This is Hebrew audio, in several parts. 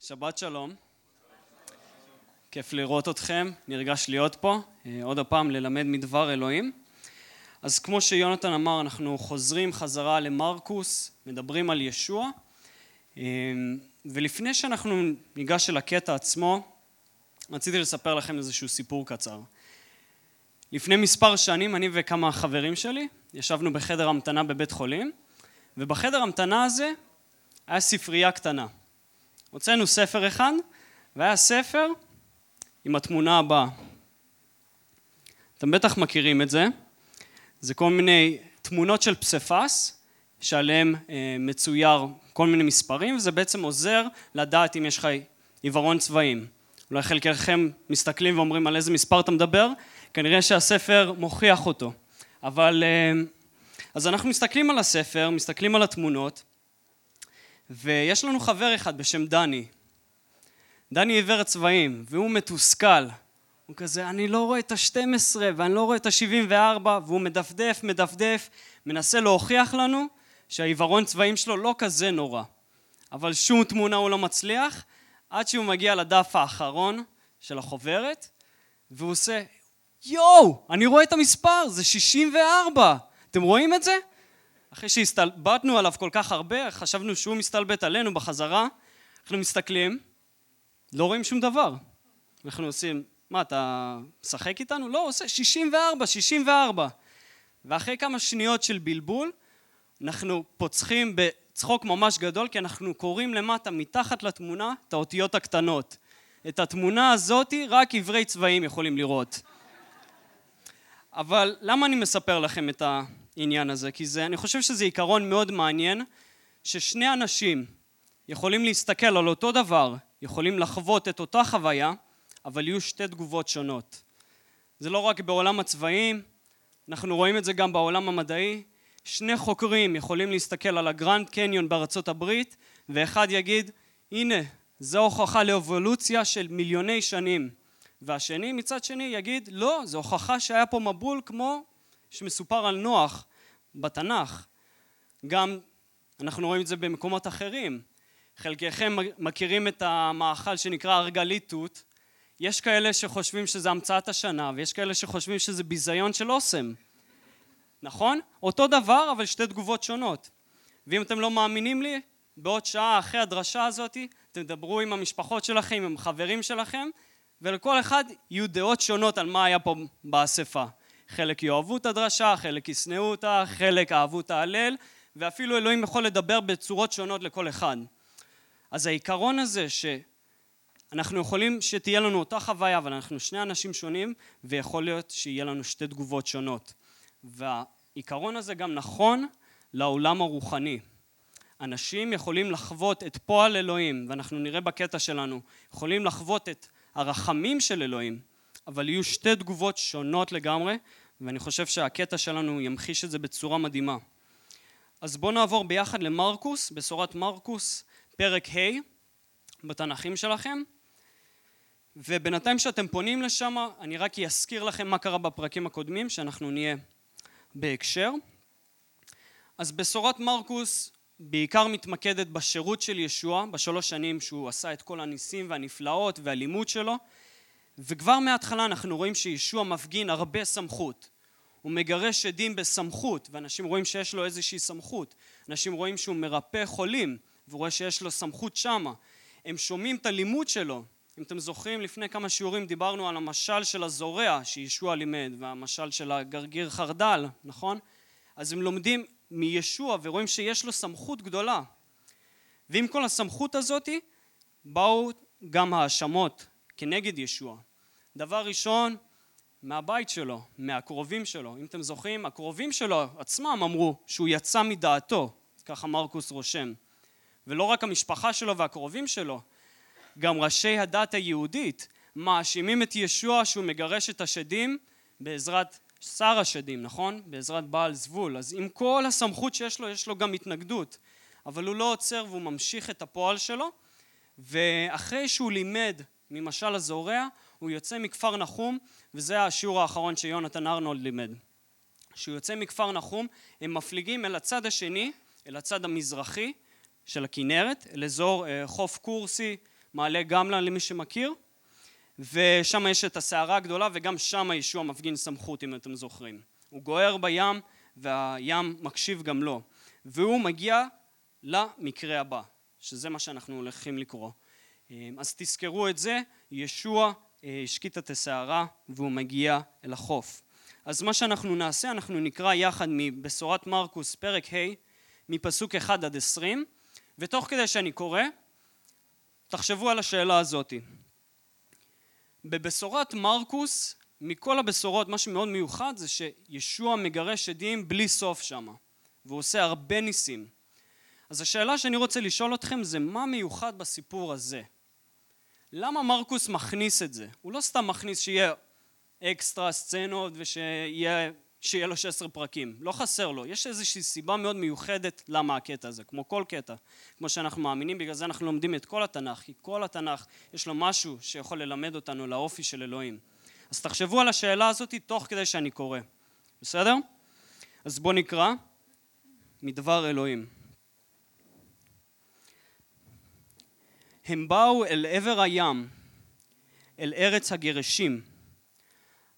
שבת שלום. כיף לראות אתכם, נרגש להיות פה, אה, עוד הפעם ללמד מדבר אלוהים. אז כמו שיונתן אמר, אנחנו חוזרים חזרה למרקוס, מדברים על ישוע. אה, ולפני שאנחנו ניגש אל הקטע עצמו, רציתי לספר לכם איזשהו סיפור קצר. לפני מספר שנים אני וכמה חברים שלי ישבנו בחדר המתנה בבית חולים, ובחדר המתנה הזה היה ספרייה קטנה. הוצאנו ספר אחד, והיה ספר עם התמונה הבאה. אתם בטח מכירים את זה, זה כל מיני תמונות של פסיפס, שעליהם אה, מצויר כל מיני מספרים, וזה בעצם עוזר לדעת אם יש לך עיוורון צבעים. אולי חלקכם מסתכלים ואומרים על איזה מספר אתה מדבר, כנראה שהספר מוכיח אותו. אבל אה, אז אנחנו מסתכלים על הספר, מסתכלים על התמונות, ויש לנו חבר אחד בשם דני. דני עיוור צבעים, והוא מתוסכל. הוא כזה, אני לא רואה את ה-12 ואני לא רואה את ה-74, והוא מדפדף, מדפדף, מנסה להוכיח לנו שהעיוורון צבעים שלו לא כזה נורא. אבל שום תמונה הוא לא מצליח, עד שהוא מגיע לדף האחרון של החוברת, והוא עושה, יואו, אני רואה את המספר, זה 64. אתם רואים את זה? אחרי שהסתלבטנו עליו כל כך הרבה, חשבנו שהוא מסתלבט עלינו בחזרה, אנחנו מסתכלים, לא רואים שום דבר. אנחנו עושים, מה, אתה משחק איתנו? לא, עושה 64, 64. ואחרי כמה שניות של בלבול, אנחנו פוצחים בצחוק ממש גדול, כי אנחנו קוראים למטה, מתחת לתמונה, את האותיות הקטנות. את התמונה הזאתי רק עברי צבעים יכולים לראות. אבל למה אני מספר לכם את העניין הזה? כי זה, אני חושב שזה עיקרון מאוד מעניין, ששני אנשים יכולים להסתכל על אותו דבר, יכולים לחוות את אותה חוויה, אבל יהיו שתי תגובות שונות. זה לא רק בעולם הצבעים, אנחנו רואים את זה גם בעולם המדעי. שני חוקרים יכולים להסתכל על הגרנד קניון בארצות הברית, ואחד יגיד, הנה, זו הוכחה לאבולוציה של מיליוני שנים. והשני מצד שני יגיד, לא, זו הוכחה שהיה פה מבול כמו שמסופר על נוח בתנ"ך. גם אנחנו רואים את זה במקומות אחרים. חלקכם מכירים את המאכל שנקרא ארגלית תות. יש כאלה שחושבים שזה המצאת השנה, ויש כאלה שחושבים שזה ביזיון של אוסם. נכון? אותו דבר, אבל שתי תגובות שונות. ואם אתם לא מאמינים לי, בעוד שעה אחרי הדרשה הזאת, תדברו עם המשפחות שלכם, עם החברים שלכם, ולכל אחד יהיו דעות שונות על מה היה פה באספה. חלק יאהבו את הדרשה, חלק ישנאו אותה, חלק אהבו את ההלל, ואפילו אלוהים יכול לדבר בצורות שונות לכל אחד. אז העיקרון הזה שאנחנו יכולים שתהיה לנו אותה חוויה, אבל אנחנו שני אנשים שונים, ויכול להיות שיהיה לנו שתי תגובות שונות. והעיקרון הזה גם נכון לעולם הרוחני. אנשים יכולים לחוות את פועל אלוהים, ואנחנו נראה בקטע שלנו, יכולים לחוות את הרחמים של אלוהים, אבל יהיו שתי תגובות שונות לגמרי, ואני חושב שהקטע שלנו ימחיש את זה בצורה מדהימה. אז בואו נעבור ביחד למרקוס, בשורת מרקוס, פרק ה' בתנ"כים שלכם. ובינתיים שאתם פונים לשם, אני רק אזכיר לכם מה קרה בפרקים הקודמים, שאנחנו נהיה בהקשר. אז בשורת מרקוס בעיקר מתמקדת בשירות של ישוע, בשלוש שנים שהוא עשה את כל הניסים והנפלאות והלימוד שלו, וכבר מההתחלה אנחנו רואים שישוע מפגין הרבה סמכות. הוא מגרש עדים בסמכות, ואנשים רואים שיש לו איזושהי סמכות. אנשים רואים שהוא מרפא חולים, ורואה שיש לו סמכות שמה. הם שומעים את הלימוד שלו. אם אתם זוכרים, לפני כמה שיעורים דיברנו על המשל של הזורע שישוע לימד, והמשל של הגרגיר חרדל, נכון? אז הם לומדים מישוע ורואים שיש לו סמכות גדולה. ועם כל הסמכות הזאתי באו גם האשמות כנגד ישוע. דבר ראשון, מהבית שלו, מהקרובים שלו. אם אתם זוכרים, הקרובים שלו עצמם אמרו שהוא יצא מדעתו, ככה מרקוס רושם. ולא רק המשפחה שלו והקרובים שלו, גם ראשי הדת היהודית מאשימים את ישוע שהוא מגרש את השדים בעזרת שר השדים, נכון? בעזרת בעל זבול. אז עם כל הסמכות שיש לו, יש לו גם התנגדות. אבל הוא לא עוצר והוא ממשיך את הפועל שלו, ואחרי שהוא לימד ממשל הזורע, הוא יוצא מכפר נחום, וזה השיעור האחרון שיונתן ארנולד לימד. כשהוא יוצא מכפר נחום, הם מפליגים אל הצד השני, אל הצד המזרחי של הכנרת, אל אזור אה, חוף קורסי, מעלה גמלה למי שמכיר, ושם יש את הסערה הגדולה וגם שם ישוע מפגין סמכות אם אתם זוכרים. הוא גוער בים והים מקשיב גם לו, והוא מגיע למקרה הבא, שזה מה שאנחנו הולכים לקרוא. אז תזכרו את זה, ישוע אה, השקיט את הסערה והוא מגיע אל החוף. אז מה שאנחנו נעשה, אנחנו נקרא יחד מבשורת מרקוס פרק ה' מפסוק 1 עד 20 ותוך כדי שאני קורא, תחשבו על השאלה הזאתי. בבשורת מרקוס, מכל הבשורות, מה שמאוד מיוחד זה שישוע מגרש עדים בלי סוף שם, והוא עושה הרבה ניסים. אז השאלה שאני רוצה לשאול אתכם זה מה מיוחד בסיפור הזה? למה מרקוס מכניס את זה? הוא לא סתם מכניס שיהיה אקסטרה סצנות ושיהיה שיהיה לו 16 פרקים, לא חסר לו, יש איזושהי סיבה מאוד מיוחדת למה הקטע הזה, כמו כל קטע, כמו שאנחנו מאמינים, בגלל זה אנחנו לומדים את כל התנ"ך, כי כל התנ"ך יש לו משהו שיכול ללמד אותנו לאופי של אלוהים. אז תחשבו על השאלה הזאת תוך כדי שאני קורא, בסדר? אז בואו נקרא מדבר אלוהים. הם באו אל עבר הים, אל ארץ הגרשים,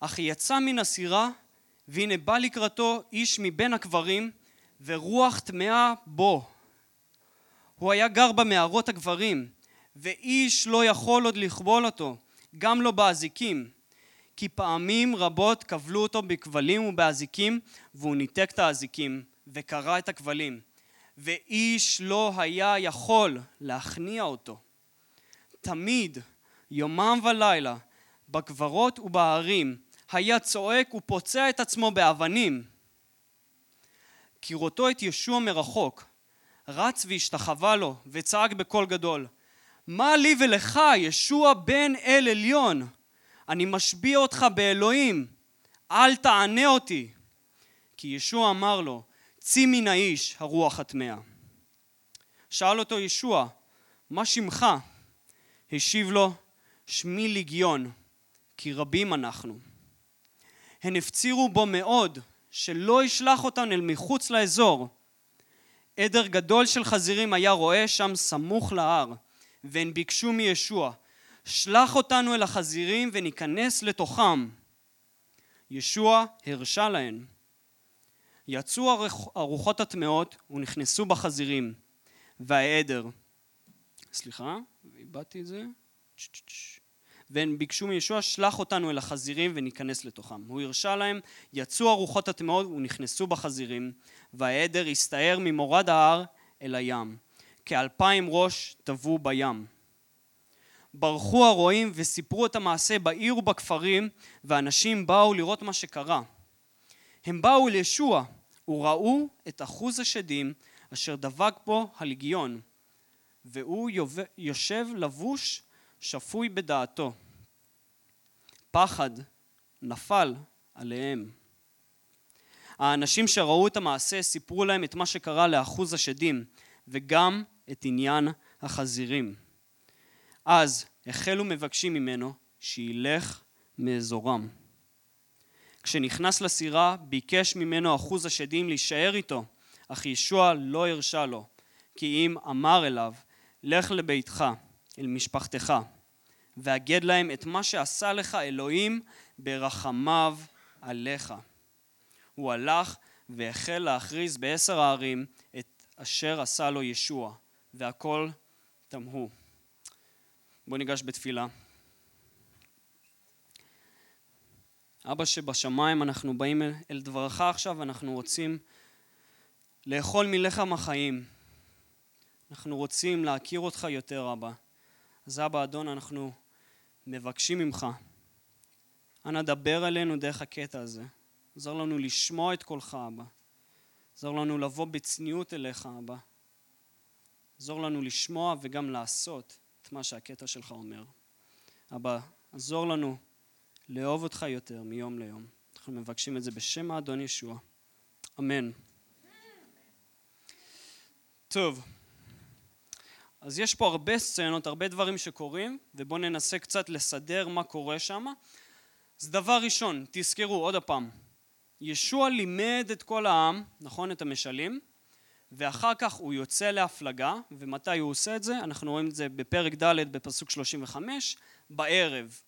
אך יצא מן הסירה והנה בא לקראתו איש מבין הקברים ורוח טמאה בו. הוא היה גר במערות הגברים ואיש לא יכול עוד לכבול אותו, גם לא באזיקים. כי פעמים רבות כבלו אותו בכבלים ובאזיקים והוא ניתק את האזיקים וקרע את הכבלים ואיש לא היה יכול להכניע אותו. תמיד, יומם ולילה, בגברות ובהרים, היה צועק ופוצע את עצמו באבנים. כראותו את ישוע מרחוק, רץ והשתחווה לו וצעק בקול גדול, מה לי ולך, ישוע בן אל עליון? אני משביע אותך באלוהים, אל תענה אותי. כי ישוע אמר לו, צי מן האיש הרוח הטמאה. שאל אותו ישוע, מה שמך? השיב לו, שמי ליגיון, כי רבים אנחנו. הן הפצירו בו מאוד שלא ישלח אותם אל מחוץ לאזור. עדר גדול של חזירים היה רואה שם סמוך להר, והן ביקשו מישוע, שלח אותנו אל החזירים וניכנס לתוכם. ישוע הרשה להן. יצאו הרוחות הטמאות ונכנסו בחזירים, והעדר, סליחה, איבדתי את זה, והם ביקשו מישוע שלח אותנו אל החזירים וניכנס לתוכם. הוא הרשה להם, יצאו הרוחות הטמאות ונכנסו בחזירים, והעדר הסתער ממורד ההר אל הים. כאלפיים ראש טבעו בים. ברחו הרועים וסיפרו את המעשה בעיר ובכפרים, ואנשים באו לראות מה שקרה. הם באו לישוע וראו את אחוז השדים אשר דבק בו הלגיון, והוא יושב לבוש שפוי בדעתו. פחד נפל עליהם. האנשים שראו את המעשה סיפרו להם את מה שקרה לאחוז השדים וגם את עניין החזירים. אז החלו מבקשים ממנו שילך מאזורם. כשנכנס לסירה ביקש ממנו אחוז השדים להישאר איתו, אך ישוע לא הרשה לו, כי אם אמר אליו, לך לביתך, אל משפחתך, והגד להם את מה שעשה לך אלוהים ברחמיו עליך. הוא הלך והחל להכריז בעשר הערים את אשר עשה לו ישוע, והכל תמהו. בואו ניגש בתפילה. אבא שבשמיים אנחנו באים אל דברך עכשיו, אנחנו רוצים לאכול מלחם החיים. אנחנו רוצים להכיר אותך יותר, אבא. אז אבא אדון, אנחנו מבקשים ממך, אנא דבר אלינו דרך הקטע הזה. עזור לנו לשמוע את קולך, אבא. עזור לנו לבוא בצניעות אליך, אבא. עזור לנו לשמוע וגם לעשות את מה שהקטע שלך אומר. אבא, עזור לנו לאהוב אותך יותר מיום ליום. אנחנו מבקשים את זה בשם האדון ישוע. אמן. טוב. אז יש פה הרבה סצנות, הרבה דברים שקורים, ובואו ננסה קצת לסדר מה קורה שם. אז דבר ראשון, תזכרו עוד פעם, ישוע לימד את כל העם, נכון? את המשלים, ואחר כך הוא יוצא להפלגה, ומתי הוא עושה את זה? אנחנו רואים את זה בפרק ד' בפסוק 35, בערב.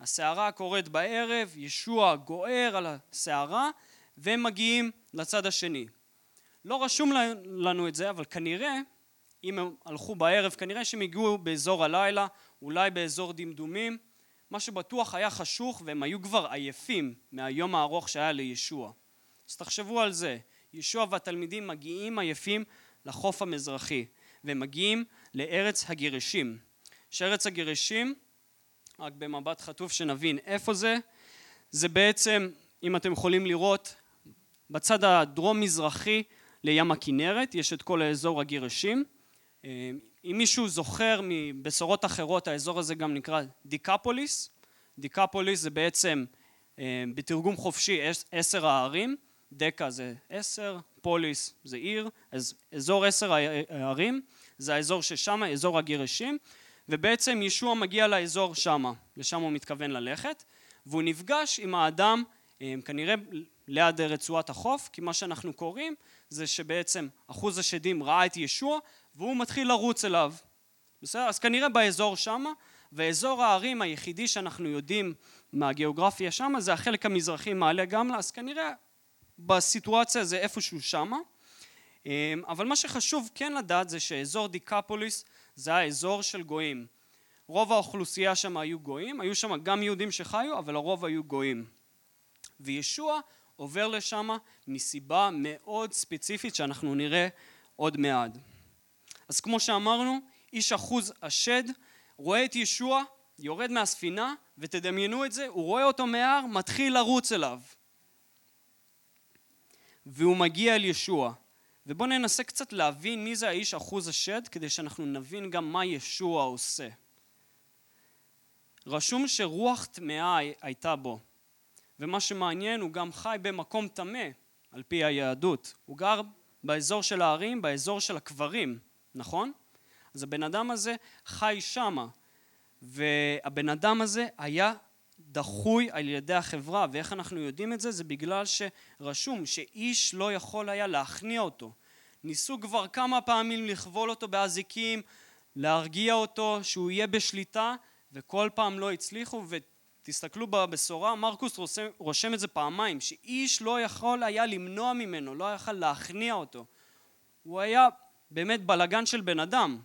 הסערה קורית בערב, ישוע גוער על הסערה, והם מגיעים לצד השני. לא רשום לנו את זה, אבל כנראה, אם הם הלכו בערב, כנראה שהם הגיעו באזור הלילה, אולי באזור דמדומים. מה שבטוח היה חשוך והם היו כבר עייפים מהיום הארוך שהיה לישוע. אז תחשבו על זה, ישוע והתלמידים מגיעים עייפים לחוף המזרחי, והם מגיעים לארץ הגירשים. שארץ הגירשים, רק במבט חטוף שנבין איפה זה, זה בעצם, אם אתם יכולים לראות, בצד הדרום-מזרחי לים הכנרת, יש את כל האזור הגירשים. אה, אם מישהו זוכר מבשורות אחרות, האזור הזה גם נקרא דיקפוליס. דיקפוליס זה בעצם, אה, בתרגום חופשי, עשר הערים. דקה זה עשר, פוליס זה עיר, אז אזור עשר הערים זה האזור ששם, אזור הגירשים, ובעצם ישוע מגיע לאזור שמה, לשם הוא מתכוון ללכת, והוא נפגש עם האדם כנראה ליד רצועת החוף, כי מה שאנחנו קוראים זה שבעצם אחוז השדים ראה את ישוע והוא מתחיל לרוץ אליו. בסדר? אז כנראה באזור שמה, ואזור הערים היחידי שאנחנו יודעים מהגיאוגרפיה שמה זה החלק המזרחי מעלה גמלה, אז כנראה בסיטואציה זה איפשהו שמה. אמ, אבל מה שחשוב כן לדעת זה שאזור דיקפוליס זה האזור של גויים. רוב האוכלוסייה שם היו גויים, היו שם גם יהודים שחיו, אבל הרוב היו גויים. וישוע עובר לשם מסיבה מאוד ספציפית שאנחנו נראה עוד מעט. אז כמו שאמרנו, איש אחוז השד רואה את ישוע, יורד מהספינה, ותדמיינו את זה, הוא רואה אותו מהר, מתחיל לרוץ אליו. והוא מגיע אל ישוע. ובואו ננסה קצת להבין מי זה האיש אחוז השד, כדי שאנחנו נבין גם מה ישוע עושה. רשום שרוח טמאה הייתה בו, ומה שמעניין, הוא גם חי במקום טמא, על פי היהדות. הוא גר באזור של הערים, באזור של הקברים, נכון? אז הבן אדם הזה חי שמה, והבן אדם הזה היה דחוי על ידי החברה, ואיך אנחנו יודעים את זה? זה בגלל שרשום שאיש לא יכול היה להכניע אותו. ניסו כבר כמה פעמים לכבול אותו באזיקים, להרגיע אותו, שהוא יהיה בשליטה, וכל פעם לא הצליחו, ותסתכלו בבשורה, מרקוס רושם, רושם את זה פעמיים, שאיש לא יכול היה למנוע ממנו, לא יכול להכניע אותו. הוא היה באמת בלגן של בן אדם.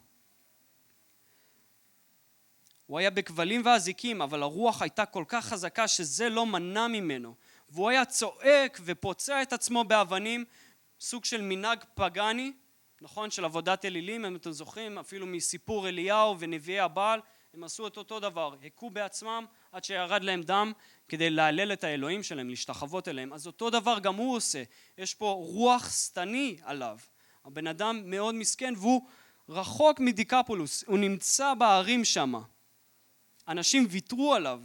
הוא היה בכבלים ואזיקים, אבל הרוח הייתה כל כך חזקה שזה לא מנע ממנו. והוא היה צועק ופוצע את עצמו באבנים, סוג של מנהג פגאני, נכון? של עבודת אלילים, אם אתם זוכרים, אפילו מסיפור אליהו ונביאי הבעל, הם עשו את אותו דבר, הכו בעצמם עד שירד להם דם כדי להלל את האלוהים שלהם, להשתחוות אליהם. אז אותו דבר גם הוא עושה, יש פה רוח שטני עליו. הבן אדם מאוד מסכן והוא רחוק מדיקפולוס, הוא נמצא בערים שמה. אנשים ויתרו עליו,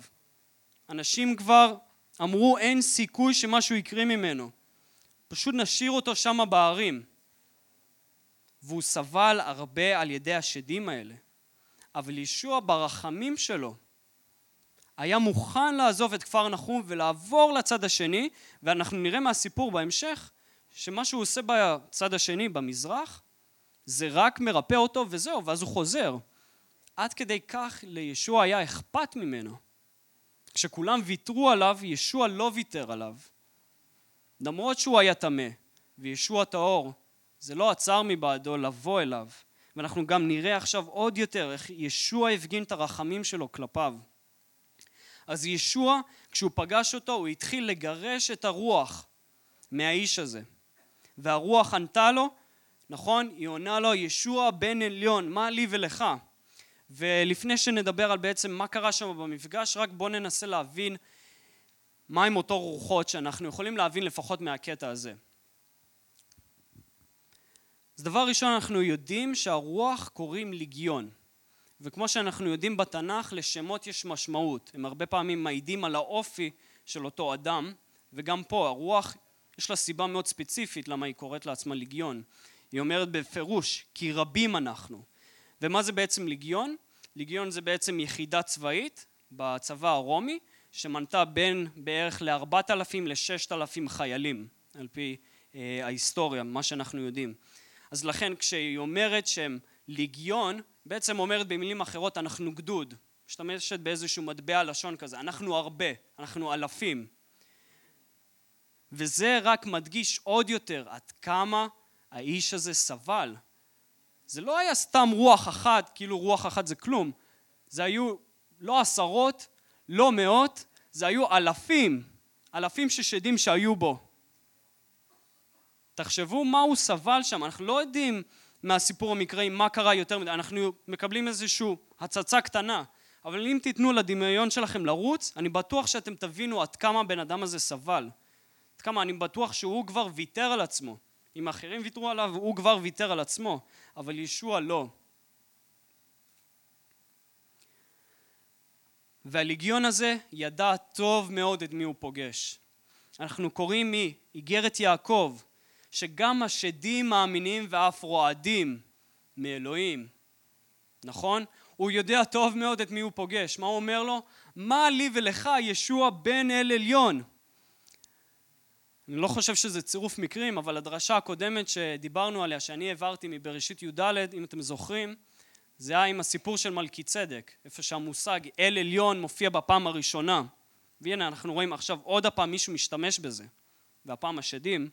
אנשים כבר אמרו אין סיכוי שמשהו יקרה ממנו, פשוט נשאיר אותו שמה בערים. והוא סבל הרבה על ידי השדים האלה. אבל ישוע ברחמים שלו היה מוכן לעזוב את כפר נחום ולעבור לצד השני, ואנחנו נראה מהסיפור בהמשך שמה שהוא עושה בצד השני, במזרח, זה רק מרפא אותו וזהו, ואז הוא חוזר. עד כדי כך לישוע היה אכפת ממנו. כשכולם ויתרו עליו, ישוע לא ויתר עליו. למרות שהוא היה טמא, וישוע טהור, זה לא עצר מבעדו לבוא אליו. ואנחנו גם נראה עכשיו עוד יותר איך ישוע הפגין את הרחמים שלו כלפיו. אז ישוע, כשהוא פגש אותו, הוא התחיל לגרש את הרוח מהאיש הזה. והרוח ענתה לו, נכון? היא עונה לו, ישוע בן עליון, מה לי ולך? ולפני שנדבר על בעצם מה קרה שם במפגש, רק בואו ננסה להבין מהם אותו רוחות שאנחנו יכולים להבין לפחות מהקטע הזה. אז דבר ראשון אנחנו יודעים שהרוח קוראים ליגיון. וכמו שאנחנו יודעים בתנ"ך לשמות יש משמעות. הם הרבה פעמים מעידים על האופי של אותו אדם וגם פה הרוח יש לה סיבה מאוד ספציפית למה היא קוראת לעצמה ליגיון. היא אומרת בפירוש כי רבים אנחנו ומה זה בעצם ליגיון? ליגיון זה בעצם יחידה צבאית בצבא הרומי שמנתה בין בערך ל-4,000 ל-6,000 חיילים על פי אה, ההיסטוריה, מה שאנחנו יודעים אז לכן כשהיא אומרת שהם ליגיון, בעצם אומרת במילים אחרות אנחנו גדוד. משתמשת באיזשהו מטבע לשון כזה, אנחנו הרבה, אנחנו אלפים. וזה רק מדגיש עוד יותר עד כמה האיש הזה סבל. זה לא היה סתם רוח אחת, כאילו רוח אחת זה כלום. זה היו לא עשרות, לא מאות, זה היו אלפים, אלפים ששדים שהיו בו. תחשבו מה הוא סבל שם, אנחנו לא יודעים מהסיפור המקראי מה קרה יותר מדי, אנחנו מקבלים איזושהי הצצה קטנה, אבל אם תיתנו לדמיון שלכם לרוץ, אני בטוח שאתם תבינו עד כמה הבן אדם הזה סבל. עד כמה אני בטוח שהוא כבר ויתר על עצמו. אם אחרים ויתרו עליו, הוא כבר ויתר על עצמו, אבל ישוע לא. והליגיון הזה ידע טוב מאוד את מי הוא פוגש. אנחנו קוראים מאיגרת יעקב, שגם השדים מאמינים ואף רועדים מאלוהים, נכון? הוא יודע טוב מאוד את מי הוא פוגש. מה הוא אומר לו? מה לי ולך ישוע בן אל עליון? אני לא חושב שזה צירוף מקרים, אבל הדרשה הקודמת שדיברנו עליה, שאני העברתי מבראשית י"ד, אם אתם זוכרים, זה היה עם הסיפור של מלכי צדק, איפה שהמושג אל עליון מופיע בפעם הראשונה. והנה אנחנו רואים עכשיו עוד הפעם מישהו משתמש בזה, והפעם השדים.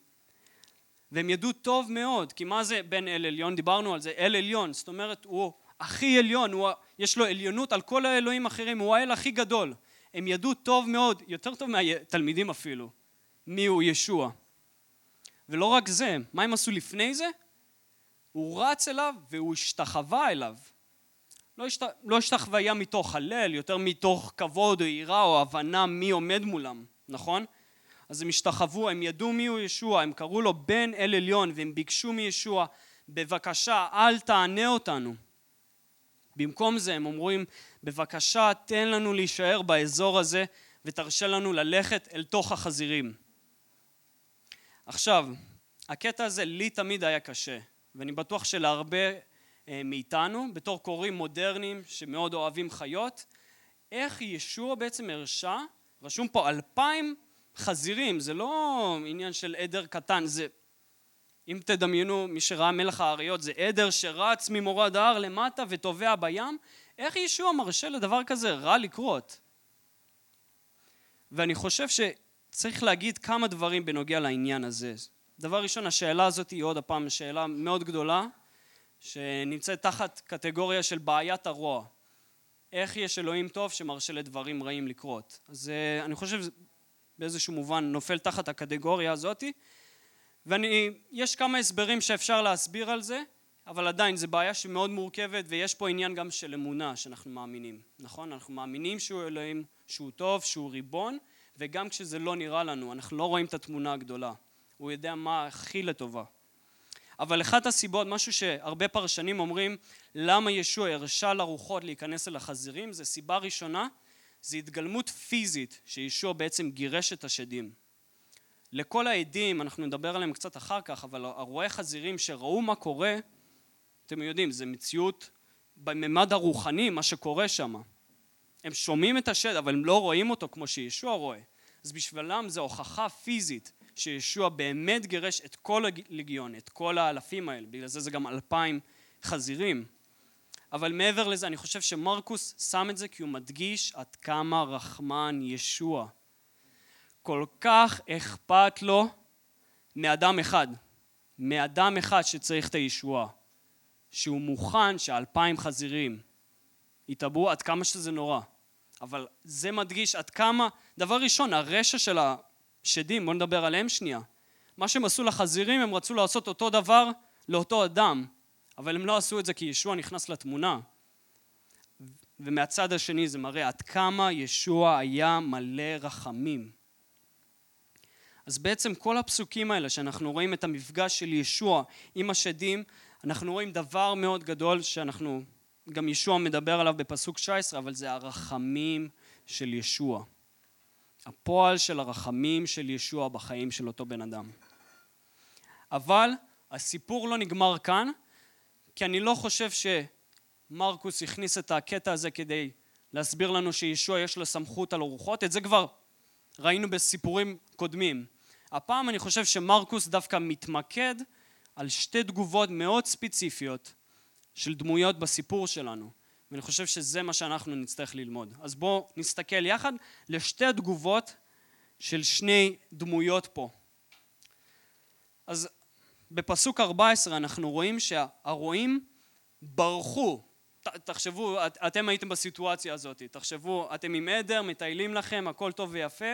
והם ידעו טוב מאוד, כי מה זה בן אל עליון? דיברנו על זה, אל עליון, זאת אומרת הוא הכי עליון, הוא, יש לו עליונות על כל האלוהים האחרים, הוא האל הכי גדול. הם ידעו טוב מאוד, יותר טוב מהתלמידים אפילו, מי הוא ישוע. ולא רק זה, מה הם עשו לפני זה? הוא רץ אליו והוא השתחווה אליו. לא, השת... לא השתחוויה מתוך הלל, יותר מתוך כבוד או יראה או הבנה מי עומד מולם, נכון? אז הם השתחוו, הם ידעו מי הוא ישוע, הם קראו לו בן אל עליון והם ביקשו מישוע, בבקשה אל תענה אותנו. במקום זה הם אומרים, בבקשה תן לנו להישאר באזור הזה ותרשה לנו ללכת אל תוך החזירים. עכשיו, הקטע הזה לי תמיד היה קשה, ואני בטוח שלהרבה אה, מאיתנו, בתור קוראים מודרניים שמאוד אוהבים חיות, איך ישוע בעצם הרשה, רשום פה אלפיים חזירים, זה לא עניין של עדר קטן, זה אם תדמיינו מי שראה מלך האריות זה עדר שרץ ממורד ההר למטה וטובע בים, איך ישוע מרשה לדבר כזה רע לקרות? ואני חושב שצריך להגיד כמה דברים בנוגע לעניין הזה. דבר ראשון, השאלה הזאת היא עוד הפעם שאלה מאוד גדולה, שנמצאת תחת קטגוריה של בעיית הרוע. איך יש אלוהים טוב שמרשה לדברים רעים לקרות? אז אה, אני חושב באיזשהו מובן נופל תחת הקטגוריה הזאתי. ויש כמה הסברים שאפשר להסביר על זה אבל עדיין זו בעיה שמאוד מורכבת ויש פה עניין גם של אמונה שאנחנו מאמינים נכון? אנחנו מאמינים שהוא אלוהים שהוא טוב שהוא ריבון וגם כשזה לא נראה לנו אנחנו לא רואים את התמונה הגדולה. הוא יודע מה הכי לטובה. אבל אחת הסיבות משהו שהרבה פרשנים אומרים למה ישוע הרשה לרוחות להיכנס אל החזירים זה סיבה ראשונה זה התגלמות פיזית שישוע בעצם גירש את השדים. לכל העדים, אנחנו נדבר עליהם קצת אחר כך, אבל הרואי חזירים שראו מה קורה, אתם יודעים, זה מציאות בממד הרוחני, מה שקורה שם. הם שומעים את השד, אבל הם לא רואים אותו כמו שישוע רואה. אז בשבילם זו הוכחה פיזית שישוע באמת גירש את כל הלגיון, את כל האלפים האלה, בגלל זה זה גם אלפיים חזירים. אבל מעבר לזה אני חושב שמרקוס שם את זה כי הוא מדגיש עד כמה רחמן ישוע. כל כך אכפת לו מאדם אחד, מאדם אחד שצריך את הישועה, שהוא מוכן שאלפיים חזירים יתאבו עד כמה שזה נורא. אבל זה מדגיש עד כמה, דבר ראשון, הרשע של השדים, בואו נדבר עליהם שנייה. מה שהם עשו לחזירים, הם רצו לעשות אותו דבר לאותו אדם. אבל הם לא עשו את זה כי ישוע נכנס לתמונה. ומהצד השני זה מראה עד כמה ישוע היה מלא רחמים. אז בעצם כל הפסוקים האלה שאנחנו רואים את המפגש של ישוע עם השדים, אנחנו רואים דבר מאוד גדול שאנחנו, גם ישוע מדבר עליו בפסוק 19, אבל זה הרחמים של ישוע. הפועל של הרחמים של ישוע בחיים של אותו בן אדם. אבל הסיפור לא נגמר כאן, כי אני לא חושב שמרקוס הכניס את הקטע הזה כדי להסביר לנו שישוע יש לו סמכות על הרוחות, את זה כבר ראינו בסיפורים קודמים. הפעם אני חושב שמרקוס דווקא מתמקד על שתי תגובות מאוד ספציפיות של דמויות בסיפור שלנו. ואני חושב שזה מה שאנחנו נצטרך ללמוד. אז בואו נסתכל יחד לשתי תגובות של שני דמויות פה. אז בפסוק 14 אנחנו רואים שהרועים ברחו. תחשבו, את, אתם הייתם בסיטואציה הזאת, תחשבו, אתם עם עדר, מטיילים לכם, הכל טוב ויפה,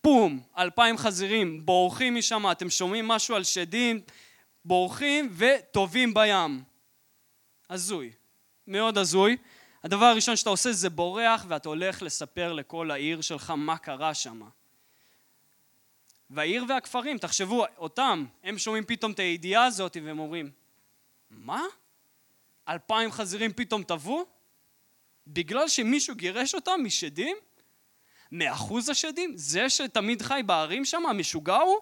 פום, אלפיים חזירים, בורחים משם, אתם שומעים משהו על שדים, בורחים וטובעים בים. הזוי, מאוד הזוי. הדבר הראשון שאתה עושה זה בורח ואתה הולך לספר לכל העיר שלך מה קרה שם. והעיר והכפרים, תחשבו, אותם, הם שומעים פתאום את הידיעה הזאת והם אומרים, מה? אלפיים חזירים פתאום טבעו? בגלל שמישהו גירש אותם משדים? מאחוז השדים? זה שתמיד חי בערים שם, המשוגע הוא?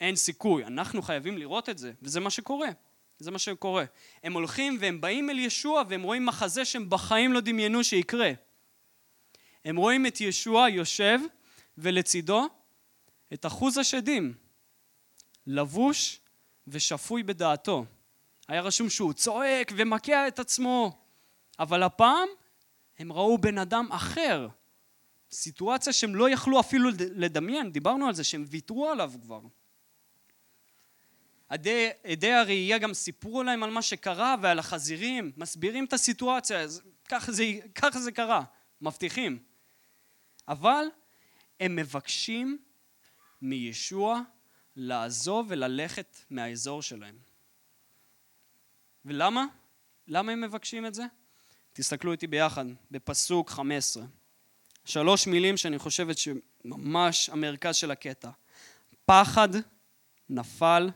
אין סיכוי, אנחנו חייבים לראות את זה, וזה מה שקורה. זה מה שקורה. הם הולכים והם באים אל ישוע והם רואים מחזה שהם בחיים לא דמיינו שיקרה. הם רואים את ישוע יושב ולצידו את אחוז השדים, לבוש ושפוי בדעתו. היה רשום שהוא צועק ומכה את עצמו, אבל הפעם הם ראו בן אדם אחר, סיטואציה שהם לא יכלו אפילו לדמיין, דיברנו על זה, שהם ויתרו עליו כבר. עדי, עדי הראייה גם סיפרו להם על מה שקרה ועל החזירים, מסבירים את הסיטואציה, ככה זה, ככה זה קרה, מבטיחים. אבל הם מבקשים מישוע לעזוב וללכת מהאזור שלהם. ולמה? למה הם מבקשים את זה? תסתכלו איתי ביחד, בפסוק 15. שלוש מילים שאני חושבת שממש המרכז של הקטע. פחד נפל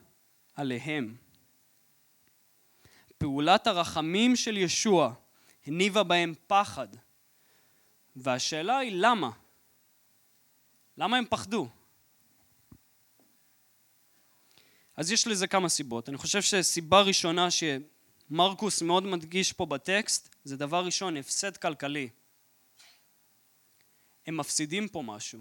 עליהם. פעולת הרחמים של ישוע הניבה בהם פחד. והשאלה היא למה? למה הם פחדו? אז יש לזה כמה סיבות. אני חושב שסיבה ראשונה שמרקוס מאוד מדגיש פה בטקסט, זה דבר ראשון, הפסד כלכלי. הם מפסידים פה משהו.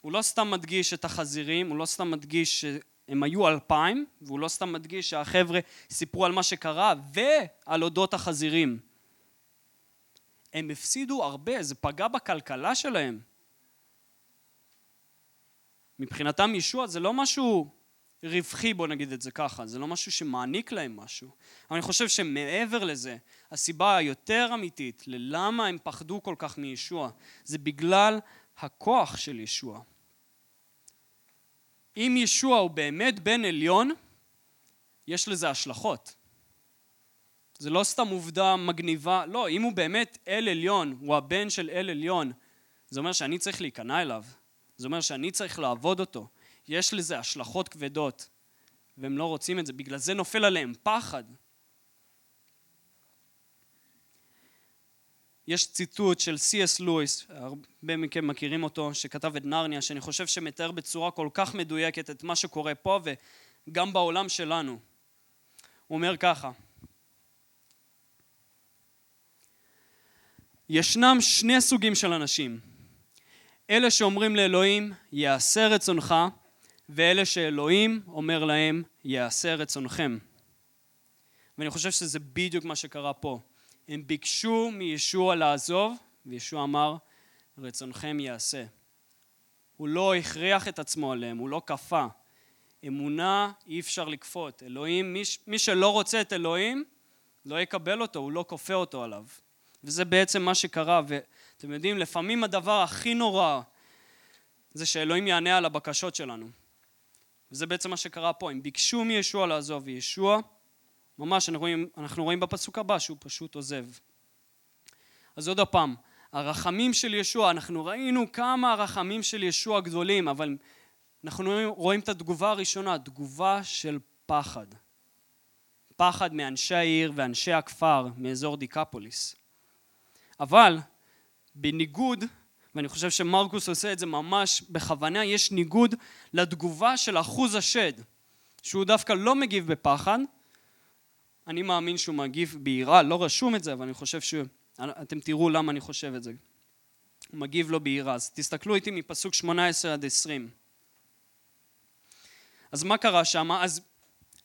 הוא לא סתם מדגיש את החזירים, הוא לא סתם מדגיש שהם היו אלפיים, והוא לא סתם מדגיש שהחבר'ה סיפרו על מה שקרה ועל אודות החזירים. הם הפסידו הרבה, זה פגע בכלכלה שלהם. מבחינתם ישוע זה לא משהו רווחי, בוא נגיד את זה ככה, זה לא משהו שמעניק להם משהו. אבל אני חושב שמעבר לזה, הסיבה היותר אמיתית ללמה הם פחדו כל כך מישוע, זה בגלל הכוח של ישוע. אם ישוע הוא באמת בן עליון, יש לזה השלכות. זה לא סתם עובדה מגניבה, לא, אם הוא באמת אל עליון, הוא הבן של אל עליון, זה אומר שאני צריך להיכנע אליו, זה אומר שאני צריך לעבוד אותו, יש לזה השלכות כבדות, והם לא רוצים את זה, בגלל זה נופל עליהם פחד. יש ציטוט של סי.אס לואיס, הרבה מכם מכירים אותו, שכתב את נרניה, שאני חושב שמתאר בצורה כל כך מדויקת את מה שקורה פה וגם בעולם שלנו. הוא אומר ככה: ישנם שני סוגים של אנשים. אלה שאומרים לאלוהים, יעשה רצונך, ואלה שאלוהים אומר להם, יעשה רצונכם. ואני חושב שזה בדיוק מה שקרה פה. הם ביקשו מישוע לעזוב, וישוע אמר, רצונכם יעשה. הוא לא הכריח את עצמו עליהם, הוא לא כפה. אמונה אי אפשר לכפות. אלוהים, מי, מי שלא רוצה את אלוהים, לא יקבל אותו, הוא לא כופה אותו עליו. וזה בעצם מה שקרה, ואתם יודעים, לפעמים הדבר הכי נורא זה שאלוהים יענה על הבקשות שלנו. וזה בעצם מה שקרה פה, הם ביקשו מישוע לעזוב, וישוע, ממש אנחנו רואים, אנחנו רואים בפסוק הבא שהוא פשוט עוזב. אז עוד פעם, הרחמים של ישוע, אנחנו ראינו כמה הרחמים של ישוע גדולים, אבל אנחנו רואים את התגובה הראשונה, תגובה של פחד. פחד מאנשי העיר ואנשי הכפר מאזור דיקפוליס. אבל בניגוד ואני חושב שמרקוס עושה את זה ממש בכוונה, יש ניגוד לתגובה של אחוז השד, שהוא דווקא לא מגיב בפחד, אני מאמין שהוא מגיב ביראה, לא רשום את זה, אבל אני חושב שאתם תראו למה אני חושב את זה. הוא מגיב לו ביראה. אז תסתכלו איתי מפסוק 18 עד 20. אז מה קרה שם? אז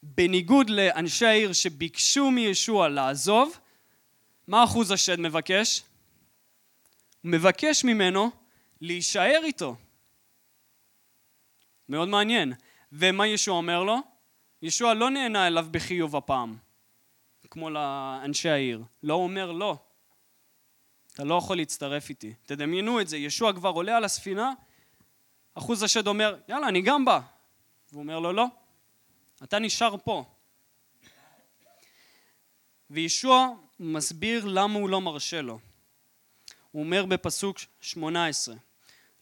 בניגוד לאנשי העיר שביקשו מישוע לעזוב, מה אחוז השד מבקש? הוא מבקש ממנו להישאר איתו. מאוד מעניין. ומה ישוע אומר לו? ישוע לא נהנה אליו בחיוב הפעם, כמו לאנשי העיר. לא אומר לא. אתה לא יכול להצטרף איתי. תדמיינו את זה, ישוע כבר עולה על הספינה, אחוז השד אומר, יאללה, אני גם בא. והוא אומר לו, לא, אתה נשאר פה. וישוע מסביר למה הוא לא מרשה לו. הוא אומר בפסוק 18,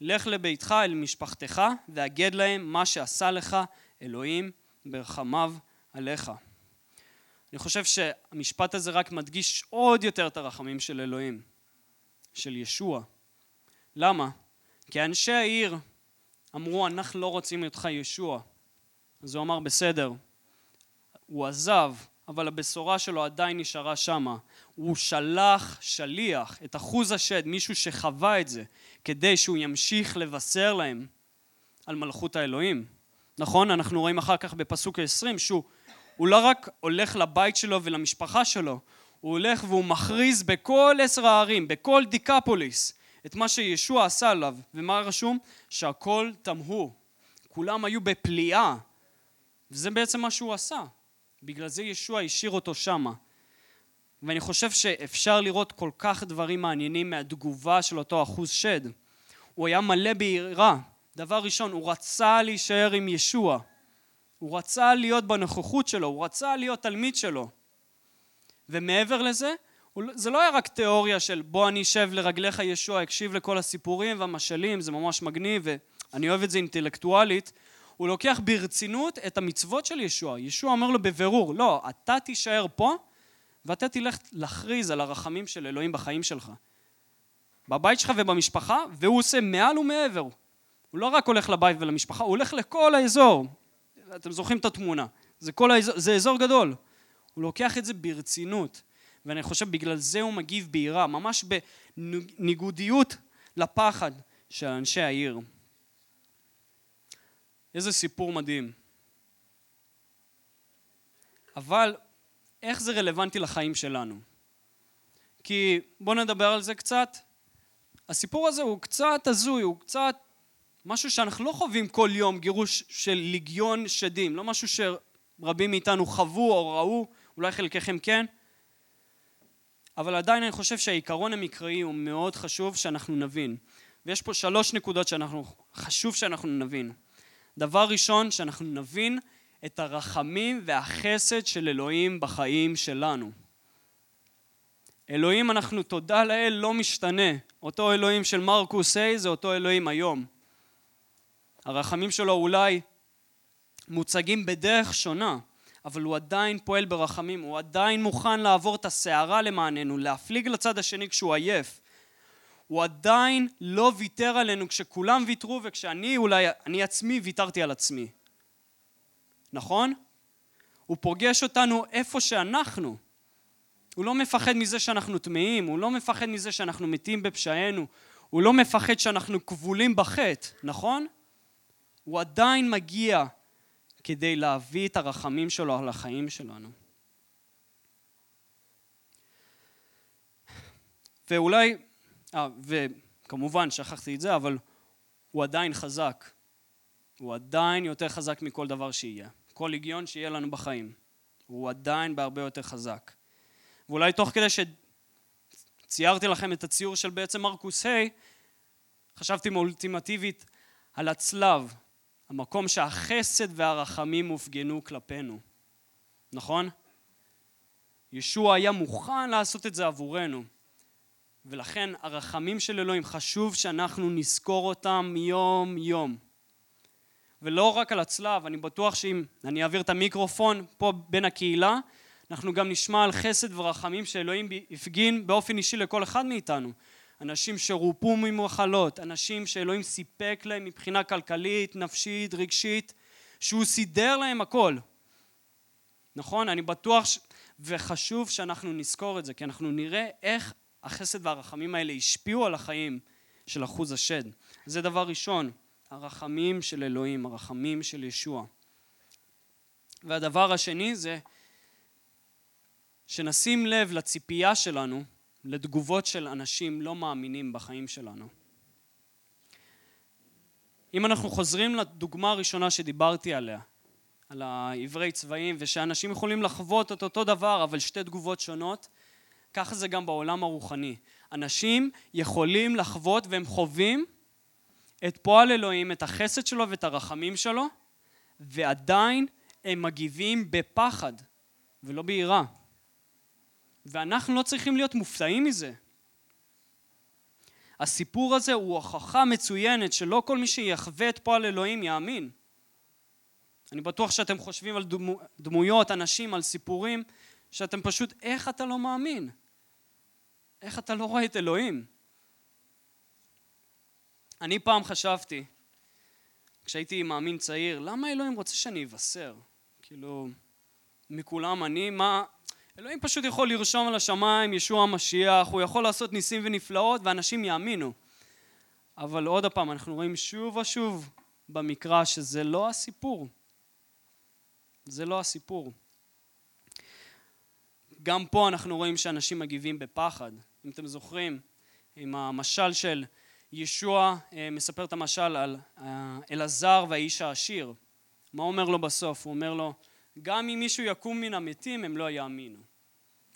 לך לביתך אל משפחתך והגד להם מה שעשה לך אלוהים ברחמיו עליך. אני חושב שהמשפט הזה רק מדגיש עוד יותר את הרחמים של אלוהים, של ישוע. למה? כי אנשי העיר אמרו, אנחנו לא רוצים אותך ישוע. אז הוא אמר, בסדר. הוא עזב, אבל הבשורה שלו עדיין נשארה שמה. הוא שלח שליח, את אחוז השד, מישהו שחווה את זה, כדי שהוא ימשיך לבשר להם על מלכות האלוהים. נכון? אנחנו רואים אחר כך בפסוק ה-20 שהוא לא רק הולך לבית שלו ולמשפחה שלו, הוא הולך והוא מכריז בכל עשר הערים, בכל דיקפוליס, את מה שישוע עשה עליו. ומה רשום? שהכל תמהו. כולם היו בפליאה. וזה בעצם מה שהוא עשה. בגלל זה ישוע השאיר אותו שמה. ואני חושב שאפשר לראות כל כך דברים מעניינים מהתגובה של אותו אחוז שד. הוא היה מלא ביראה. דבר ראשון, הוא רצה להישאר עם ישוע. הוא רצה להיות בנוכחות שלו, הוא רצה להיות תלמיד שלו. ומעבר לזה, לא- זה לא היה רק תיאוריה של בוא אני אשב לרגליך ישוע, אקשיב לכל הסיפורים והמשלים, זה ממש מגניב ואני אוהב את זה אינטלקטואלית. הוא לוקח ברצינות את המצוות של ישוע. ישוע אומר לו בבירור, לא, אתה תישאר פה ואתה תלך להכריז על הרחמים של אלוהים בחיים שלך. בבית שלך ובמשפחה, והוא עושה מעל ומעבר. הוא לא רק הולך לבית ולמשפחה, הוא הולך לכל האזור. אתם זוכרים את התמונה. זה, כל האזור, זה אזור גדול. הוא לוקח את זה ברצינות. ואני חושב בגלל זה הוא מגיב ביראה, ממש בניגודיות לפחד של אנשי העיר. איזה סיפור מדהים. אבל איך זה רלוונטי לחיים שלנו? כי בואו נדבר על זה קצת. הסיפור הזה הוא קצת הזוי, הוא קצת משהו שאנחנו לא חווים כל יום, גירוש של ליגיון שדים, לא משהו שרבים מאיתנו חוו או ראו, אולי חלקכם כן, אבל עדיין אני חושב שהעיקרון המקראי הוא מאוד חשוב שאנחנו נבין. ויש פה שלוש נקודות שאנחנו, חשוב שאנחנו נבין. דבר ראשון, שאנחנו נבין את הרחמים והחסד של אלוהים בחיים שלנו. אלוהים, אנחנו תודה לאל, לא משתנה. אותו אלוהים של מרקוס ה' זה אותו אלוהים היום. הרחמים שלו אולי מוצגים בדרך שונה, אבל הוא עדיין פועל ברחמים, הוא עדיין מוכן לעבור את הסערה למעננו, להפליג לצד השני כשהוא עייף. הוא עדיין לא ויתר עלינו כשכולם ויתרו וכשאני אולי, אני עצמי ויתרתי על עצמי. נכון? הוא פוגש אותנו איפה שאנחנו. הוא לא מפחד מזה שאנחנו טמאים, הוא לא מפחד מזה שאנחנו מתים בפשענו, הוא לא מפחד שאנחנו כבולים בחטא, נכון? הוא עדיין מגיע כדי להביא את הרחמים שלו על החיים שלנו. ואולי, אה, וכמובן שכחתי את זה, אבל הוא עדיין חזק. הוא עדיין יותר חזק מכל דבר שיהיה. כל היגיון שיהיה לנו בחיים. הוא עדיין בהרבה יותר חזק. ואולי תוך כדי שציירתי לכם את הציור של בעצם מרקוס ה', חשבתי מאולטימטיבית על הצלב, המקום שהחסד והרחמים הופגנו כלפינו. נכון? ישוע היה מוכן לעשות את זה עבורנו. ולכן הרחמים של אלוהים חשוב שאנחנו נזכור אותם יום יום. ולא רק על הצלב, אני בטוח שאם אני אעביר את המיקרופון פה בין הקהילה, אנחנו גם נשמע על חסד ורחמים שאלוהים הפגין באופן אישי לכל אחד מאיתנו. אנשים שרופו ממחלות, אנשים שאלוהים סיפק להם מבחינה כלכלית, נפשית, רגשית, שהוא סידר להם הכל. נכון? אני בטוח ש... וחשוב שאנחנו נזכור את זה, כי אנחנו נראה איך החסד והרחמים האלה השפיעו על החיים של אחוז השד. זה דבר ראשון, הרחמים של אלוהים, הרחמים של ישוע. והדבר השני זה שנשים לב לציפייה שלנו לתגובות של אנשים לא מאמינים בחיים שלנו. אם אנחנו חוזרים לדוגמה הראשונה שדיברתי עליה, על העברי צבעים, ושאנשים יכולים לחוות את אותו דבר, אבל שתי תגובות שונות, ככה זה גם בעולם הרוחני. אנשים יכולים לחוות והם חווים את פועל אלוהים, את החסד שלו ואת הרחמים שלו, ועדיין הם מגיבים בפחד ולא ביראה. ואנחנו לא צריכים להיות מופתעים מזה. הסיפור הזה הוא הוכחה מצוינת שלא כל מי שיחווה את פועל אלוהים יאמין. אני בטוח שאתם חושבים על דמו, דמויות, אנשים, על סיפורים, שאתם פשוט, איך אתה לא מאמין? איך אתה לא רואה את אלוהים? אני פעם חשבתי, כשהייתי מאמין צעיר, למה אלוהים רוצה שאני אבשר? כאילו, מכולם אני, מה... אלוהים פשוט יכול לרשום על השמיים ישוע המשיח, הוא יכול לעשות ניסים ונפלאות ואנשים יאמינו. אבל עוד פעם, אנחנו רואים שוב ושוב במקרא שזה לא הסיפור. זה לא הסיפור. גם פה אנחנו רואים שאנשים מגיבים בפחד. אם אתם זוכרים, עם המשל של ישוע אה, מספר את המשל על אה, אלעזר והאיש העשיר. מה אומר לו בסוף? הוא אומר לו, גם אם מישהו יקום מן המתים, הם לא יאמינו.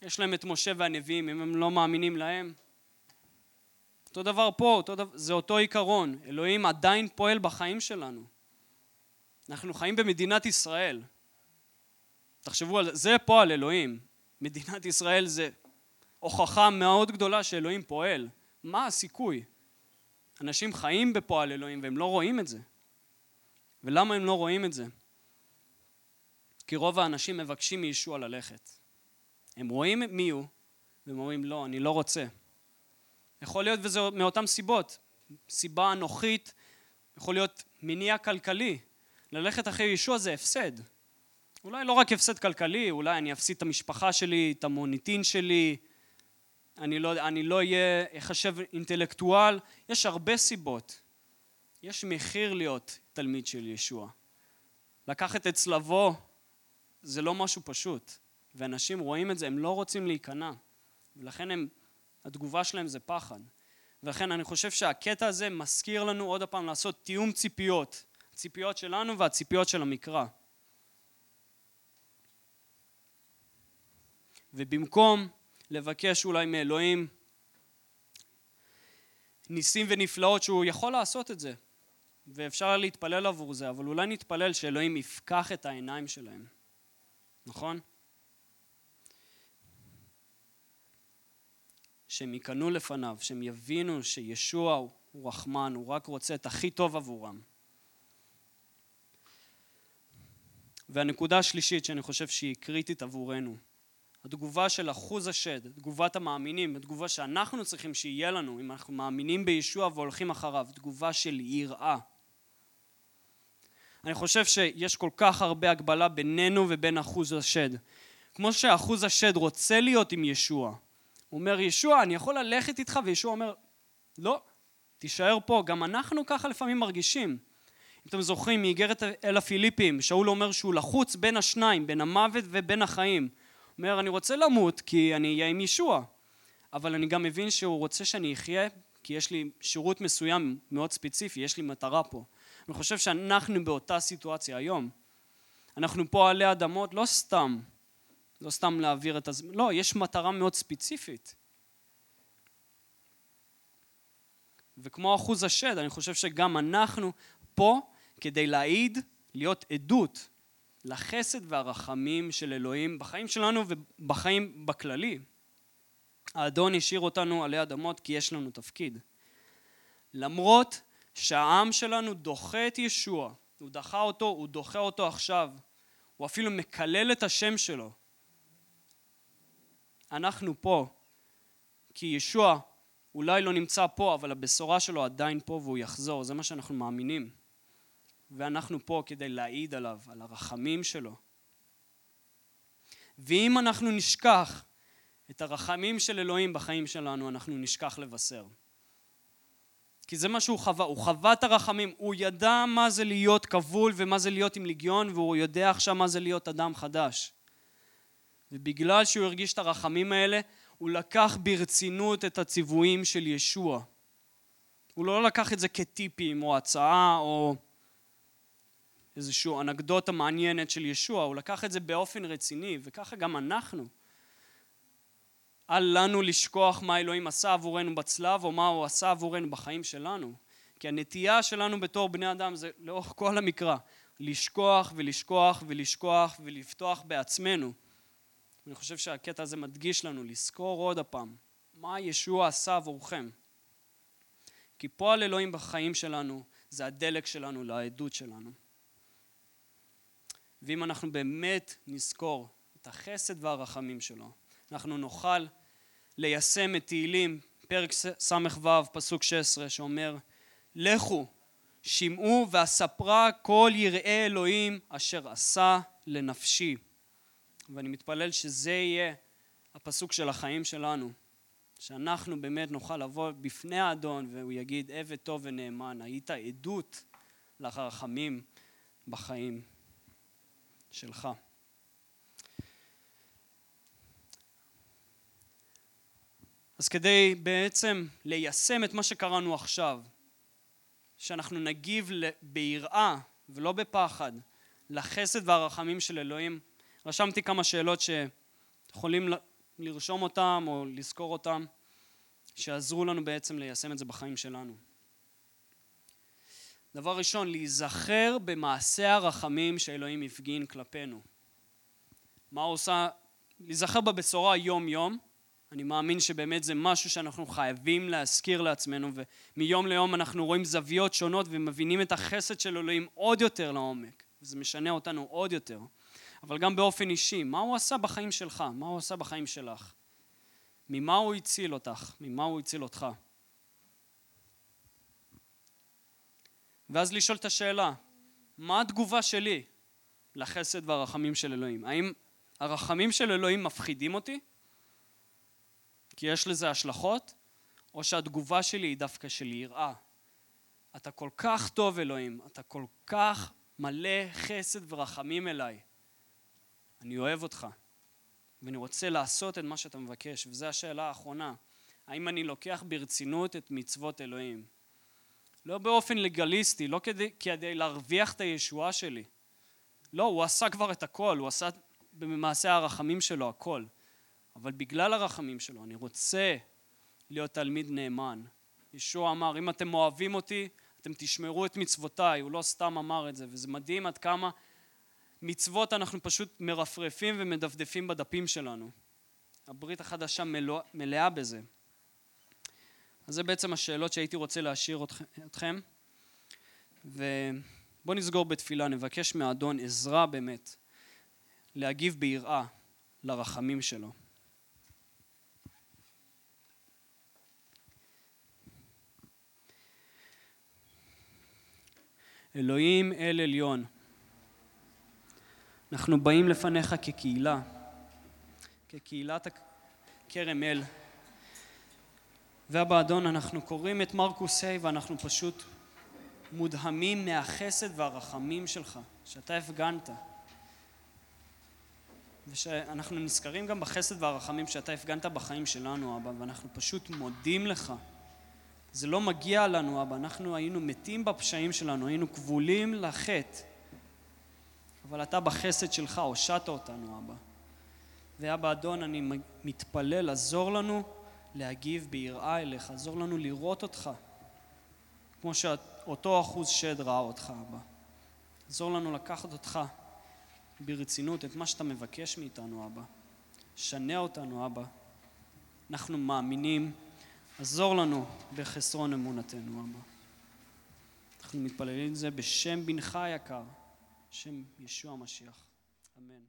יש להם את משה והנביאים, אם הם לא מאמינים להם. אותו דבר פה, אותו דבר, זה אותו עיקרון. אלוהים עדיין פועל בחיים שלנו. אנחנו חיים במדינת ישראל. תחשבו על זה, זה פועל אלוהים. מדינת ישראל זה הוכחה מאוד גדולה שאלוהים פועל. מה הסיכוי? אנשים חיים בפועל אלוהים והם לא רואים את זה. ולמה הם לא רואים את זה? כי רוב האנשים מבקשים מישוע ללכת. הם רואים מי הוא, והם אומרים לא, אני לא רוצה. יכול להיות וזה מאותן סיבות. סיבה אנוכית, יכול להיות מניע כלכלי. ללכת אחרי ישוע זה הפסד. אולי לא רק הפסד כלכלי, אולי אני אפסיד את המשפחה שלי, את המוניטין שלי, אני לא, אני לא אהיה, אחשב אינטלקטואל, יש הרבה סיבות. יש מחיר להיות תלמיד של ישוע. לקחת את צלבו זה לא משהו פשוט, ואנשים רואים את זה, הם לא רוצים להיכנע, ולכן הם, התגובה שלהם זה פחד. ולכן אני חושב שהקטע הזה מזכיר לנו עוד פעם לעשות תיאום ציפיות, הציפיות שלנו והציפיות של המקרא. ובמקום לבקש אולי מאלוהים ניסים ונפלאות שהוא יכול לעשות את זה, ואפשר להתפלל עבור זה, אבל אולי נתפלל שאלוהים יפקח את העיניים שלהם, נכון? שהם ייכנעו לפניו, שהם יבינו שישוע הוא רחמן, הוא רק רוצה את הכי טוב עבורם. והנקודה השלישית שאני חושב שהיא קריטית עבורנו, התגובה של אחוז השד, תגובת המאמינים, התגובה שאנחנו צריכים שיהיה לנו אם אנחנו מאמינים בישוע והולכים אחריו, תגובה של יראה. אני חושב שיש כל כך הרבה הגבלה בינינו ובין אחוז השד. כמו שאחוז השד רוצה להיות עם ישוע. הוא אומר, ישוע, אני יכול ללכת איתך? וישוע אומר, לא, תישאר פה. גם אנחנו ככה לפעמים מרגישים. אם אתם זוכרים מאיגרת אל הפיליפים, שאול אומר שהוא לחוץ בין השניים, בין המוות ובין החיים. אומר, אני רוצה למות כי אני אהיה עם ישוע, אבל אני גם מבין שהוא רוצה שאני אחיה כי יש לי שירות מסוים מאוד ספציפי, יש לי מטרה פה. אני חושב שאנחנו באותה סיטואציה היום. אנחנו פה עלי אדמות לא סתם, לא סתם להעביר את הזמן, לא, יש מטרה מאוד ספציפית. וכמו אחוז השד, אני חושב שגם אנחנו פה כדי להעיד, להיות עדות לחסד והרחמים של אלוהים בחיים שלנו ובחיים בכללי. האדון השאיר אותנו עלי אדמות כי יש לנו תפקיד. למרות שהעם שלנו דוחה את ישוע, הוא דחה אותו, הוא דוחה אותו עכשיו, הוא אפילו מקלל את השם שלו. אנחנו פה, כי ישוע אולי לא נמצא פה, אבל הבשורה שלו עדיין פה והוא יחזור, זה מה שאנחנו מאמינים. ואנחנו פה כדי להעיד עליו, על הרחמים שלו. ואם אנחנו נשכח את הרחמים של אלוהים בחיים שלנו, אנחנו נשכח לבשר. כי זה מה שהוא חווה, הוא חווה את הרחמים, הוא ידע מה זה להיות כבול ומה זה להיות עם ליגיון, והוא יודע עכשיו מה זה להיות אדם חדש. ובגלל שהוא הרגיש את הרחמים האלה, הוא לקח ברצינות את הציוויים של ישוע. הוא לא לקח את זה כטיפים או הצעה או איזושהי אנקדוטה מעניינת של ישוע, הוא לקח את זה באופן רציני, וככה גם אנחנו. אל לנו לשכוח מה אלוהים עשה עבורנו בצלב, או מה הוא עשה עבורנו בחיים שלנו. כי הנטייה שלנו בתור בני אדם זה לאורך כל המקרא, לשכוח ולשכוח ולשכוח ולפתוח בעצמנו. אני חושב שהקטע הזה מדגיש לנו לזכור עוד הפעם מה ישוע עשה עבורכם. כי פועל אלוהים בחיים שלנו זה הדלק שלנו לעדות שלנו. ואם אנחנו באמת נזכור את החסד והרחמים שלו, אנחנו נוכל ליישם את תהילים, פרק ס"ו, פסוק 16, שאומר, לכו, שמעו ואספרה כל יראי אלוהים אשר עשה לנפשי. ואני מתפלל שזה יהיה הפסוק של החיים שלנו, שאנחנו באמת נוכל לבוא בפני האדון והוא יגיד, עבד טוב ונאמן, היית עדות לרחמים בחיים שלך. אז כדי בעצם ליישם את מה שקראנו עכשיו, שאנחנו נגיב ביראה ולא בפחד לחסד והרחמים של אלוהים, רשמתי כמה שאלות שיכולים לרשום אותם או לזכור אותם, שיעזרו לנו בעצם ליישם את זה בחיים שלנו. דבר ראשון, להיזכר במעשה הרחמים שאלוהים הפגין כלפינו. מה הוא עושה? להיזכר בבשורה יום-יום, אני מאמין שבאמת זה משהו שאנחנו חייבים להזכיר לעצמנו ומיום ליום אנחנו רואים זוויות שונות ומבינים את החסד של אלוהים עוד יותר לעומק וזה משנה אותנו עוד יותר אבל גם באופן אישי, מה הוא עשה בחיים שלך? מה הוא עשה בחיים שלך? ממה הוא הציל אותך? ממה הוא הציל אותך? ואז לשאול את השאלה, מה התגובה שלי לחסד והרחמים של אלוהים? האם הרחמים של אלוהים מפחידים אותי? כי יש לזה השלכות, או שהתגובה שלי היא דווקא של יראה. אתה כל כך טוב אלוהים, אתה כל כך מלא חסד ורחמים אליי. אני אוהב אותך, ואני רוצה לעשות את מה שאתה מבקש, וזו השאלה האחרונה. האם אני לוקח ברצינות את מצוות אלוהים? לא באופן לגליסטי, לא כדי, כדי להרוויח את הישועה שלי. לא, הוא עשה כבר את הכל, הוא עשה במעשה הרחמים שלו הכל. אבל בגלל הרחמים שלו אני רוצה להיות תלמיד נאמן. ישוע אמר, אם אתם אוהבים אותי, אתם תשמרו את מצוותיי, הוא לא סתם אמר את זה, וזה מדהים עד כמה מצוות אנחנו פשוט מרפרפים ומדפדפים בדפים שלנו. הברית החדשה מלוא, מלאה בזה. אז זה בעצם השאלות שהייתי רוצה להשאיר אתכם. ובואו נסגור בתפילה, נבקש מהאדון עזרה באמת להגיב ביראה לרחמים שלו. אלוהים אל עליון. אנחנו באים לפניך כקהילה, כקהילת כרם אל. ואבא אדון, אנחנו קוראים את מרקוס ה' ואנחנו פשוט מודהמים מהחסד והרחמים שלך, שאתה הפגנת. ושאנחנו נזכרים גם בחסד והרחמים שאתה הפגנת בחיים שלנו, אבא, ואנחנו פשוט מודים לך. זה לא מגיע לנו, אבא. אנחנו היינו מתים בפשעים שלנו, היינו כבולים לחטא. אבל אתה בחסד שלך הושעת אותנו, אבא. ואבא אדון, אני מתפלל, עזור לנו להגיב ביראה אליך, עזור לנו לראות אותך, כמו שאותו אחוז שד ראה אותך, אבא. עזור לנו לקחת אותך ברצינות, את מה שאתה מבקש מאיתנו, אבא. שנה אותנו, אבא. אנחנו מאמינים עזור לנו בחסרון אמונתנו, אבא. אנחנו מתפללים את זה בשם בנך היקר, שם ישוע המשיח. אמן.